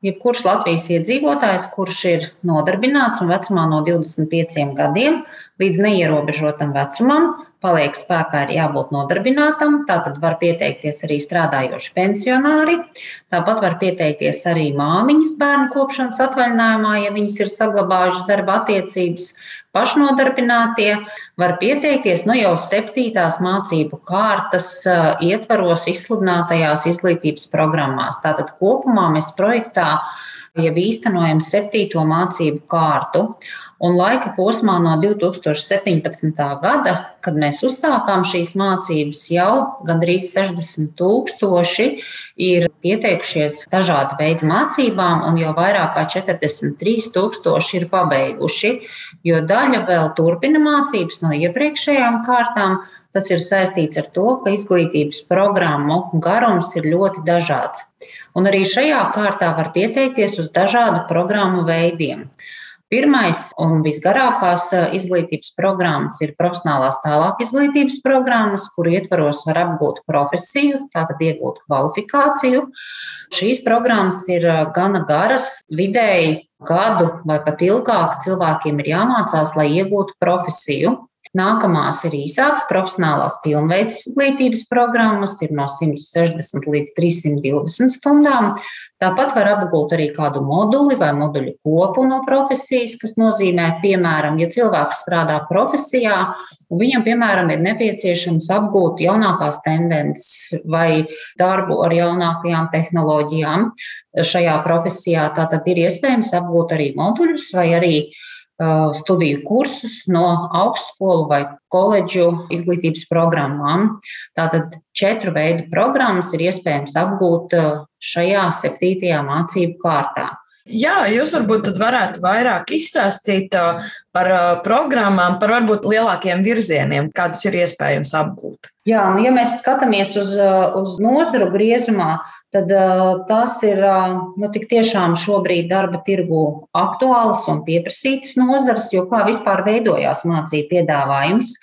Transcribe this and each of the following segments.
Jebkurš Latvijas iedzīvotājs, kurš ir nodarbināts un vecumā no 25 gadiem līdz neierobežotam vecumam, paliek spēkā, ir jābūt nodarbinātam. Tātad var pieteikties arī strādājoši pensionāri. Tāpat var pieteikties arī māmiņas bērnu kopšanas atvaļinājumā, ja viņas ir saglabājušas darba attiecības. Pašnodarbinātie var pieteikties nu, jau septītās mācību kārtas ietvaros izsludinātajās izglītības programmās. Tātad kopumā mēs projektā jau īstenojam septīto mācību kārtu. Un laika posmā no 2017. gada, kad mēs uzsākām šīs mācības, jau gandrīz 60 tūkstoši ir pieteikušies dažādu veidu mācībām, un jau vairāk kā 43 tūkstoši ir pabeiguši. Jo daļa vēl turpina mācības no iepriekšējām kārtām, Tas ir saistīts ar to, ka izglītības programmu garums ir ļoti dažāds. Un arī šajā kārtā var pieteikties uz dažādu programmu veidiem. Pirmais un visgarākās izglītības programmas ir profesionālās tālāk izglītības programmas, kur ietvaros var apgūt profesiju, tātad iegūt kvalifikāciju. Šīs programmas ir gana garas, vidēji gadu vai pat ilgāk cilvēkiem ir jāmācās, lai iegūtu profesiju. Nākamās ir īsākas profesionālās pilnveids izglītības programmas, ir no 160 līdz 320 stundām. Tāpat var apgūt arī kādu moduli vai moduļu kopu no profesijas, kas nozīmē, piemēram, ja cilvēks strādā profesijā, un viņam, piemēram, ir nepieciešams apgūt jaunākās tendences vai darbu ar jaunākajām tehnoloģijām šajā profesijā, tad ir iespējams apgūt arī moduļus vai arī studiju kursus no augstskolu vai koledžu izglītības programmām. Tātad četru veidu programmas ir iespējams apgūt uh, šajā septītajā mācību kārtā. Jā, jūs varbūt varētu vairāk izstāstīt uh, par programmām, par varbūt lielākiem virzieniem, kādus ir iespējams apgūt. Jā, nu, ja mēs skatāmies uz, uz nozaru griezumā, tad tas ir nu, tik tiešām šobrīd darba tirgu aktuāls un pieprasītas nozares, jo kā vispār veidojās mācību piedāvājums.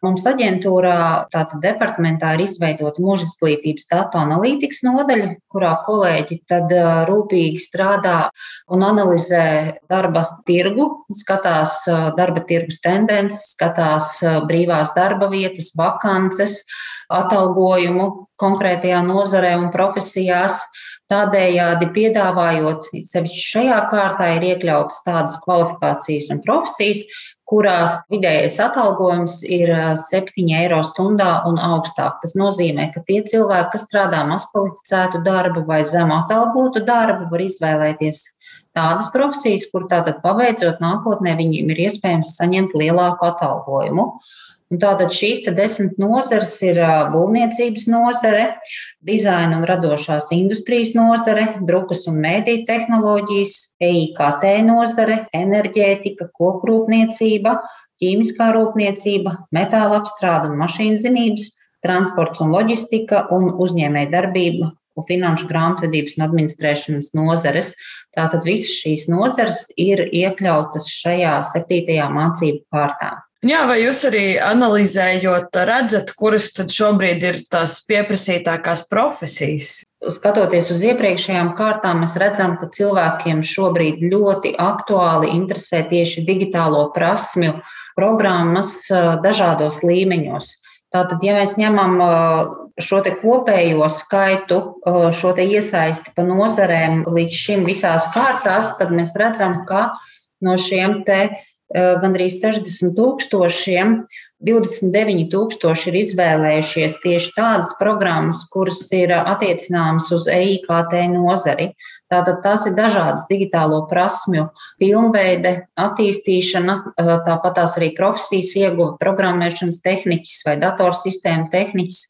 Mums aģentūrā, tātad departamentā, ir izveidota mūža izglītības datu analītikas nodaļa, kurā kolēģi tad rūpīgi strādā un analizē darba tirgu, skatās darba tirgus tendences, skatās brīvās darba vietas, vakances, atalgojumu konkrētajā nozarē un profesijās. Tādējādi piedāvājot, sevišķi šajā kārtā, ir iekļautas tādas kvalifikācijas un profesijas, kurās vidējais atalgojums ir 7 eiro stundā un augstāk. Tas nozīmē, ka tie cilvēki, kas strādā mazkvalificētu darbu vai zemu atalgotu darbu, var izvēlēties tādas profesijas, kur tātad pabeidzot nākotnē viņiem ir iespējams saņemt lielāku atalgojumu. Un tātad šīs desmit nozares ir būvniecības nozare, dizaina un radošās industrijas nozare, drukas un mēdīju tehnoloģijas, EIKT nozare, enerģētika, kokrūpniecība, ķīmiskā rūpniecība, metāla apstrāde un mašīnzinības, transports un loģistika un uzņēmēja darbība finanšu grāmatvedības un administrēšanas nozares. Tātad visas šīs nozares ir iekļautas šajā septītajā mācību kārtā. Jā, vai jūs arī analizējot, redzat, kuras tad šobrīd ir tās pieprasītākās profesijas? Skatoties uz iepriekšējām kārtām, mēs redzam, ka cilvēkiem šobrīd ļoti aktuāli interesē tieši digitālo prasmju programmas dažādos līmeņos. Tātad, ja mēs ņemam šo kopējo skaitu, šo iesaisti pa nozarēm līdz šim visās kārtās, tad mēs redzam, ka no šiem te Eh, gandrīz 60 tūkstošiem. 29 tūkstoši ir izvēlējušies tieši tādas programmas, kuras ir attiecināmas uz EIKT nozari. Tātad tās ir dažādas digitālo prasmju pilnveide, attīstīšana, eh, tāpat tās arī profesijas ieguva, programmēšanas tehniķis vai datorsistēma tehniķis.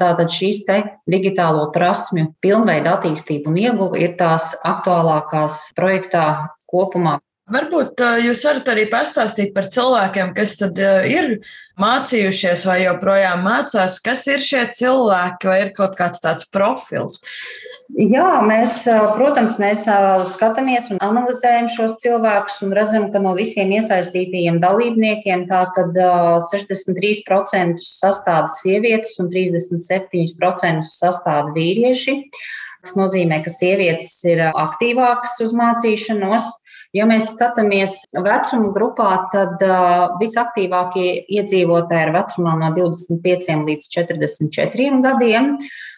Tātad šīs te digitālo prasmju pilnveida attīstība un ieguva ir tās aktuālākās projektā kopumā. Varbūt jūs varat arī pastāstīt par cilvēkiem, kas tad ir mācījušies vai joprojām mācās, kas ir šie cilvēki, vai ir kaut kāds tāds profils? Jā, mēs, protams, mēs skatāmies un analizējam šos cilvēkus un redzam, ka no visiem iesaistītajiem dalībniekiem tātad 63% sastāda sievietes un 37% sastāda vīrieši. Tas nozīmē, ka sievietes ir aktīvākas uz mācīšanos. Ja mēs skatāmies vecuma grupā, tad uh, visaktīvākie iedzīvotāji ir vecumā no 25 līdz 44 gadiem,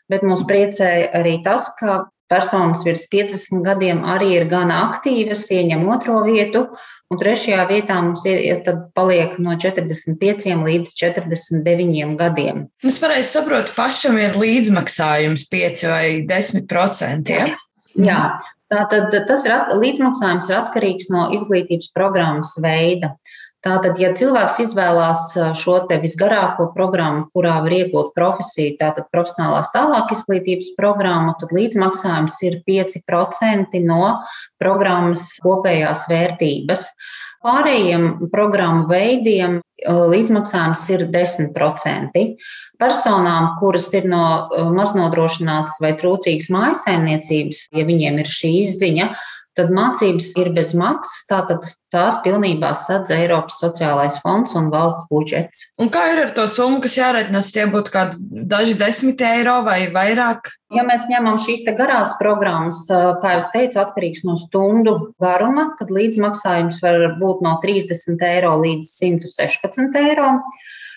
bet mūs priecē arī tas, ka personas virs 50 gadiem arī ir gana aktīvas, ieņem otro vietu, un trešajā vietā mums paliek no 45 līdz 49 gadiem. Es pareizi saprotu, pašam ir līdzmaksājums 5 vai 10 procentiem. Jā. Jā. Tātad tas ir at, līdzmaksājums ir atkarīgs no izglītības programmas veida. Tātad, ja cilvēks izvēlās šo te visgarāko programmu, kurā var iegūt profesiju, tātad profesionālās tālāk izglītības programmu, tad līdzmaksājums ir 5% no programmas kopējās vērtības. Pārējiem programmu veidiem līdzmaksājums ir 10%. Personām, kuras ir no maznodrošinātas vai trūcīgas mājsaimniecības, ja viņiem ir šī izziņa, tad mācības ir bez maksas, tātad tās pilnībā sadz Eiropas sociālais fonds un valsts budžets. Un kā ir ar to summu, kas jāreķinās, tie būtu kādi daži desmit eiro vai vairāk? Ja mēs ņemam šīs garās programmas, kā jau teicu, atkarīgs no stundu garuma, tad līdzmaksājums var būt no 30 eiro līdz 116 eiro.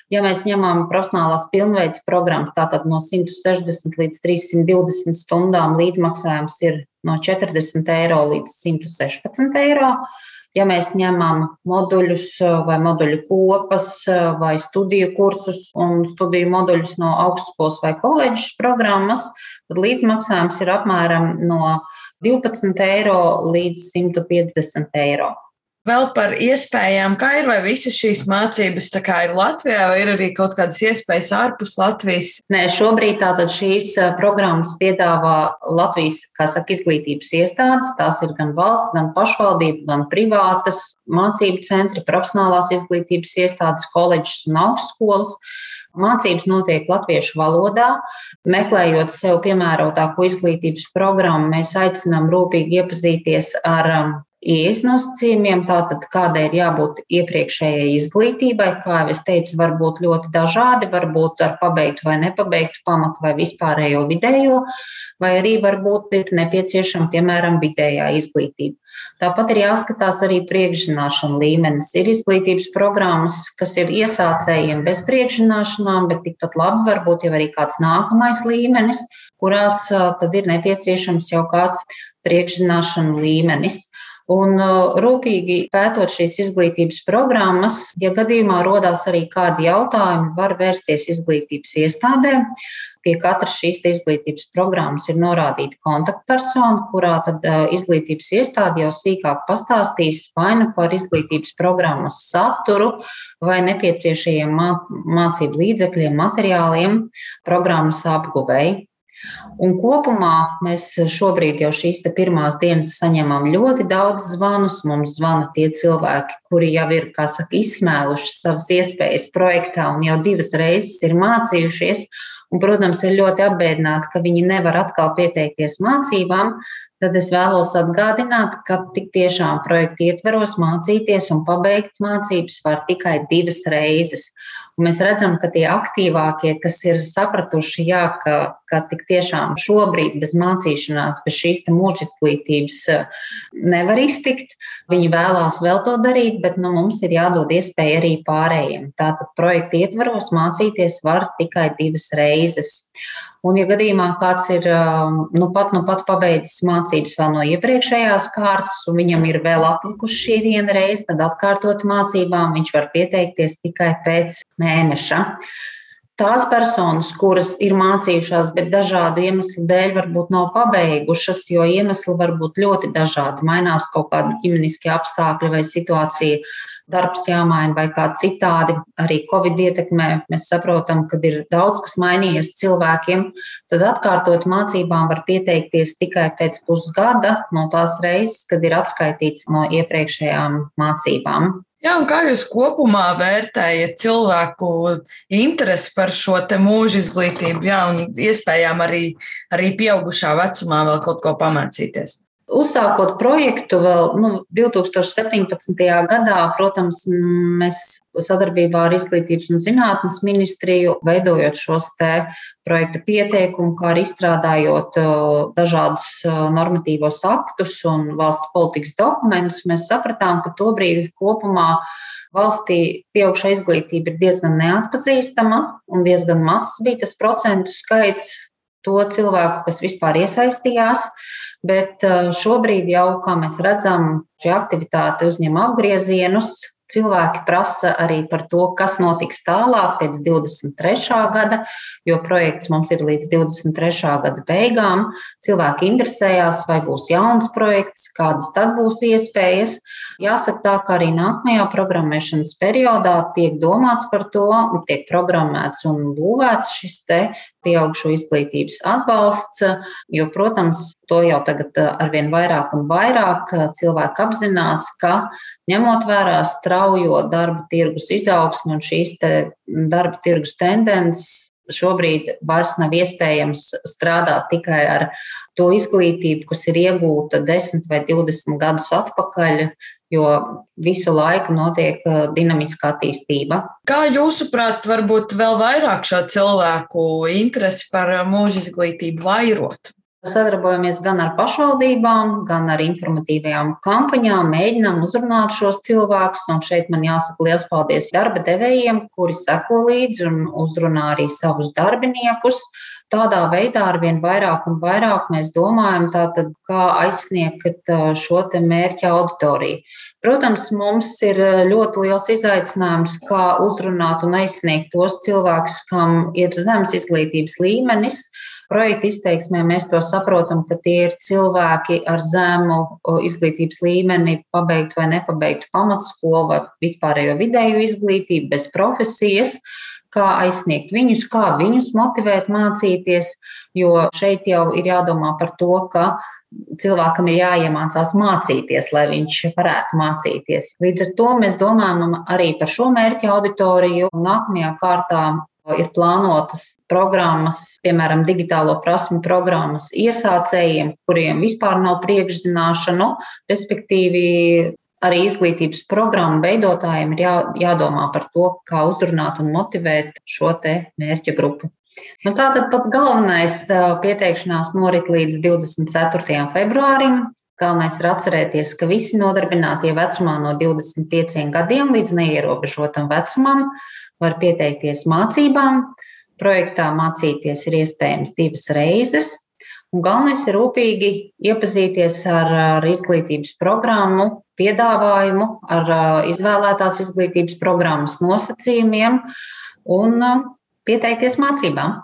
Ja mēs ņemam profesionālās pilnveidas programmas, tātad no 160 līdz 320 stundām līdzmaksājums ir no 40 eiro līdz 116 eiro. Ja mēs ņemam moduļus vai moduļu kopas vai studiju kursus un studiju moduļus no augstskolas vai koledžas programmas, tad līdzmaksājums ir apmēram no 12 eiro līdz 150 eiro. Vēl par iespējām, kā ir, vai visas šīs mācības ir Latvijā, vai ir arī kaut kādas iespējas ārpus Latvijas? Nē, šobrīd tātad šīs programmas piedāvā Latvijas, kā saka, izglītības iestādes. Tās ir gan valsts, gan pašvaldība, gan privātas mācību centri, profesionālās izglītības iestādes, koledžas un augstskolas. Mācības notiek latviešu valodā. Meklējot sev piemērotāko izglītības programmu, mēs aicinām rūpīgi iepazīties ar ielas nosacījumiem, tātad kādai ir jābūt iepriekšējai izglītībai, kā jau es teicu, var būt ļoti dažādi, varbūt ar pabeigtu vai nepabeigtu pamatu vai vispārējo vidējo, vai arī varbūt ir nepieciešama, piemēram, vidējā izglītība. Tāpat ir jāskatās arī priekšzināšanu līmenis. Ir izglītības programmas, kas ir iesācējiem bez priekšzināšanām, bet tikpat labi varbūt jau arī kāds nākamais līmenis, kurās tad ir nepieciešams jau kāds priekšzināšanu līmenis. Un uh, rūpīgi pētot šīs izglītības programmas, ja gadījumā rodās arī kādi jautājumi, var vērsties izglītības iestādē. Pie katras šīs izglītības programmas ir norādīta kontaktpersona, kurā tad uh, izglītības iestāde jau sīkāk pastāstīs vai nu par izglītības programmas saturu, vai nepieciešajiem mācību līdzekļiem, materiāliem programmas apguvēji. Un kopumā mēs šobrīd jau šīs pirmās dienas saņemam ļoti daudz zvanus. Mums zvana tie cilvēki, kuri jau ir, saka, izsmēluši savas iespējas projektā un jau divas reizes ir mācījušies. Un, protams, ir ļoti apbēdināti, ka viņi nevar atkal pieteikties mācībām, tad es vēlos atgādināt, ka tik tiešām projekta ietveros mācīties un pabeigt mācības var tikai divas reizes. Mēs redzam, ka tie aktīvākie, kas ir sapratuši, jā, ka, ka tik tiešām šobrīd bez mācīšanās, bez šīs mūža izglītības eh, nevar iztikt, viņi vēlās vēl to darīt, bet nu, mums ir jādod iespēja arī pārējiem. Tātad projekta ietvaros mācīties var tikai divas reizes. Un, ja gadījumā kāds ir um, nu pat, nu pat pabeidzis mācības vēl no iepriekšējās kārtas, un viņam ir vēl atlikuši šī viena reize, tad atkārtot mācībām viņš var pieteikties tikai pēc mēneša. Tās personas, kuras ir mācījušās, bet dažādu iemeslu dēļ varbūt nav pabeigušas, jo iemesli var būt ļoti dažādi. Mainās kaut kādi ģimeniskie apstākļi vai situācija darbs jāmaina vai kā citādi. Arī Covid ietekmē mēs saprotam, ka ir daudz kas mainījies cilvēkiem. Tad atkārtot mācībām var pieteikties tikai pēc pusgada no tās reizes, kad ir atskaitīts no iepriekšējām mācībām. Jā, un kā jūs kopumā vērtējat cilvēku interesi par šo mūža izglītību, jā, un iespējām arī, arī pieaugušā vecumā vēl kaut ko pamācīties? Uzsākot projektu vēl nu, 2017. gadā, protams, mēs sadarbībā ar Izglītības un zinātnes ministriju, veidojot šos projekta pieteikumu, kā arī izstrādājot dažādus normatīvos aktus un valsts politikas dokumentus, mēs sapratām, ka tobrīd kopumā valstī pieaugšā izglītība ir diezgan neatpazīstama un diezgan mazs bija tas procentu skaits to cilvēku, kas vispār iesaistījās. Bet eh, šobrīd jau, kā mēs redzam, šī aktivitāte uzņem apgriezienus. Cilvēki prasa arī par to, kas notiks tālāk pēc 23. gada, jo projekts mums ir līdz 23. gada beigām. Cilvēki interesējās, vai būs jauns projekts, kādas tad būs iespējas. Jāsaka tā, ka arī nākamajā programmēšanas periodā tiek domāts par to, tiek programmēts un būvēts šis pieaugušo izglītības atbalsts, jo, protams, to jau tagad eh, arvien vairāk un vairāk eh, cilvēki apzinās, ka ņemot vērā straujo darba tirgus izaugsmu un šīs darba tirgus tendences, šobrīd vairs nav iespējams strādāt tikai ar to izglītību, kas ir iegūta 10 vai 20 gadus atpakaļ, jo visu laiku notiek uh, dinamiska attīstība. Kā jūsuprāt, varbūt vēl vairāk šo cilvēku interesi par mūža izglītību vairot? Sadarbojamies gan ar pašvaldībām, gan ar informatīvajām kampaņām, mēģinām uzrunāt šos cilvēkus. Un šeit man jāsaka liels paldies darba devējiem, kuri seko līdzi un uzrunā arī savus darbiniekus. Tādā veidā ar vien vairāk un vairāk mēs domājam, tātad, kā aizsniegt uh, šo mērķa auditoriju. Protams, mums ir uh, ļoti liels izaicinājums, kā uzrunāt un aizsniegt tos cilvēkus, kam ir zems izglītības līmenis projekta izteiksmē mēs to saprotam, ka tie ir cilvēki ar zemu izglītības līmeni, pabeigtu vai nepabeigtu pamatskolu vai vispārējo vidēju izglītību, bez profesijas. Kā aizsniegt viņus, kā viņus motivēt mācīties, jo šeit jau ir jādomā par to, ka cilvēkam ir jāiemācās mācīties, lai viņš varētu mācīties. Līdz ar to mēs domājam arī par šo mērķa auditoriju. Nākamajā kārtā ir plānotas programmas, piemēram, digitālo prasmu programmas iesācējiem, kuriem vispār nav priekšzināšanu, respektīvi arī izglītības programmu veidotājiem ir jā, jādomā par to, kā uzrunāt un motivēt šo te mērķa grupu. Nu, tātad pats galvenais pieteikšanās norit līdz 24. februārim. Galvenais ir atcerēties, ka visi nodarbinātie vecumā no 25 gadiem līdz neierobežotam vecumam var pieteikties mācībām. Projektā mācīties ir iespējams divas reizes. Un galvenais ir rūpīgi iepazīties ar, ar izglītības programmu, piedāvājumu, ar izvēlētās izglītības programmas nosacījumiem un pieteikties mācībām.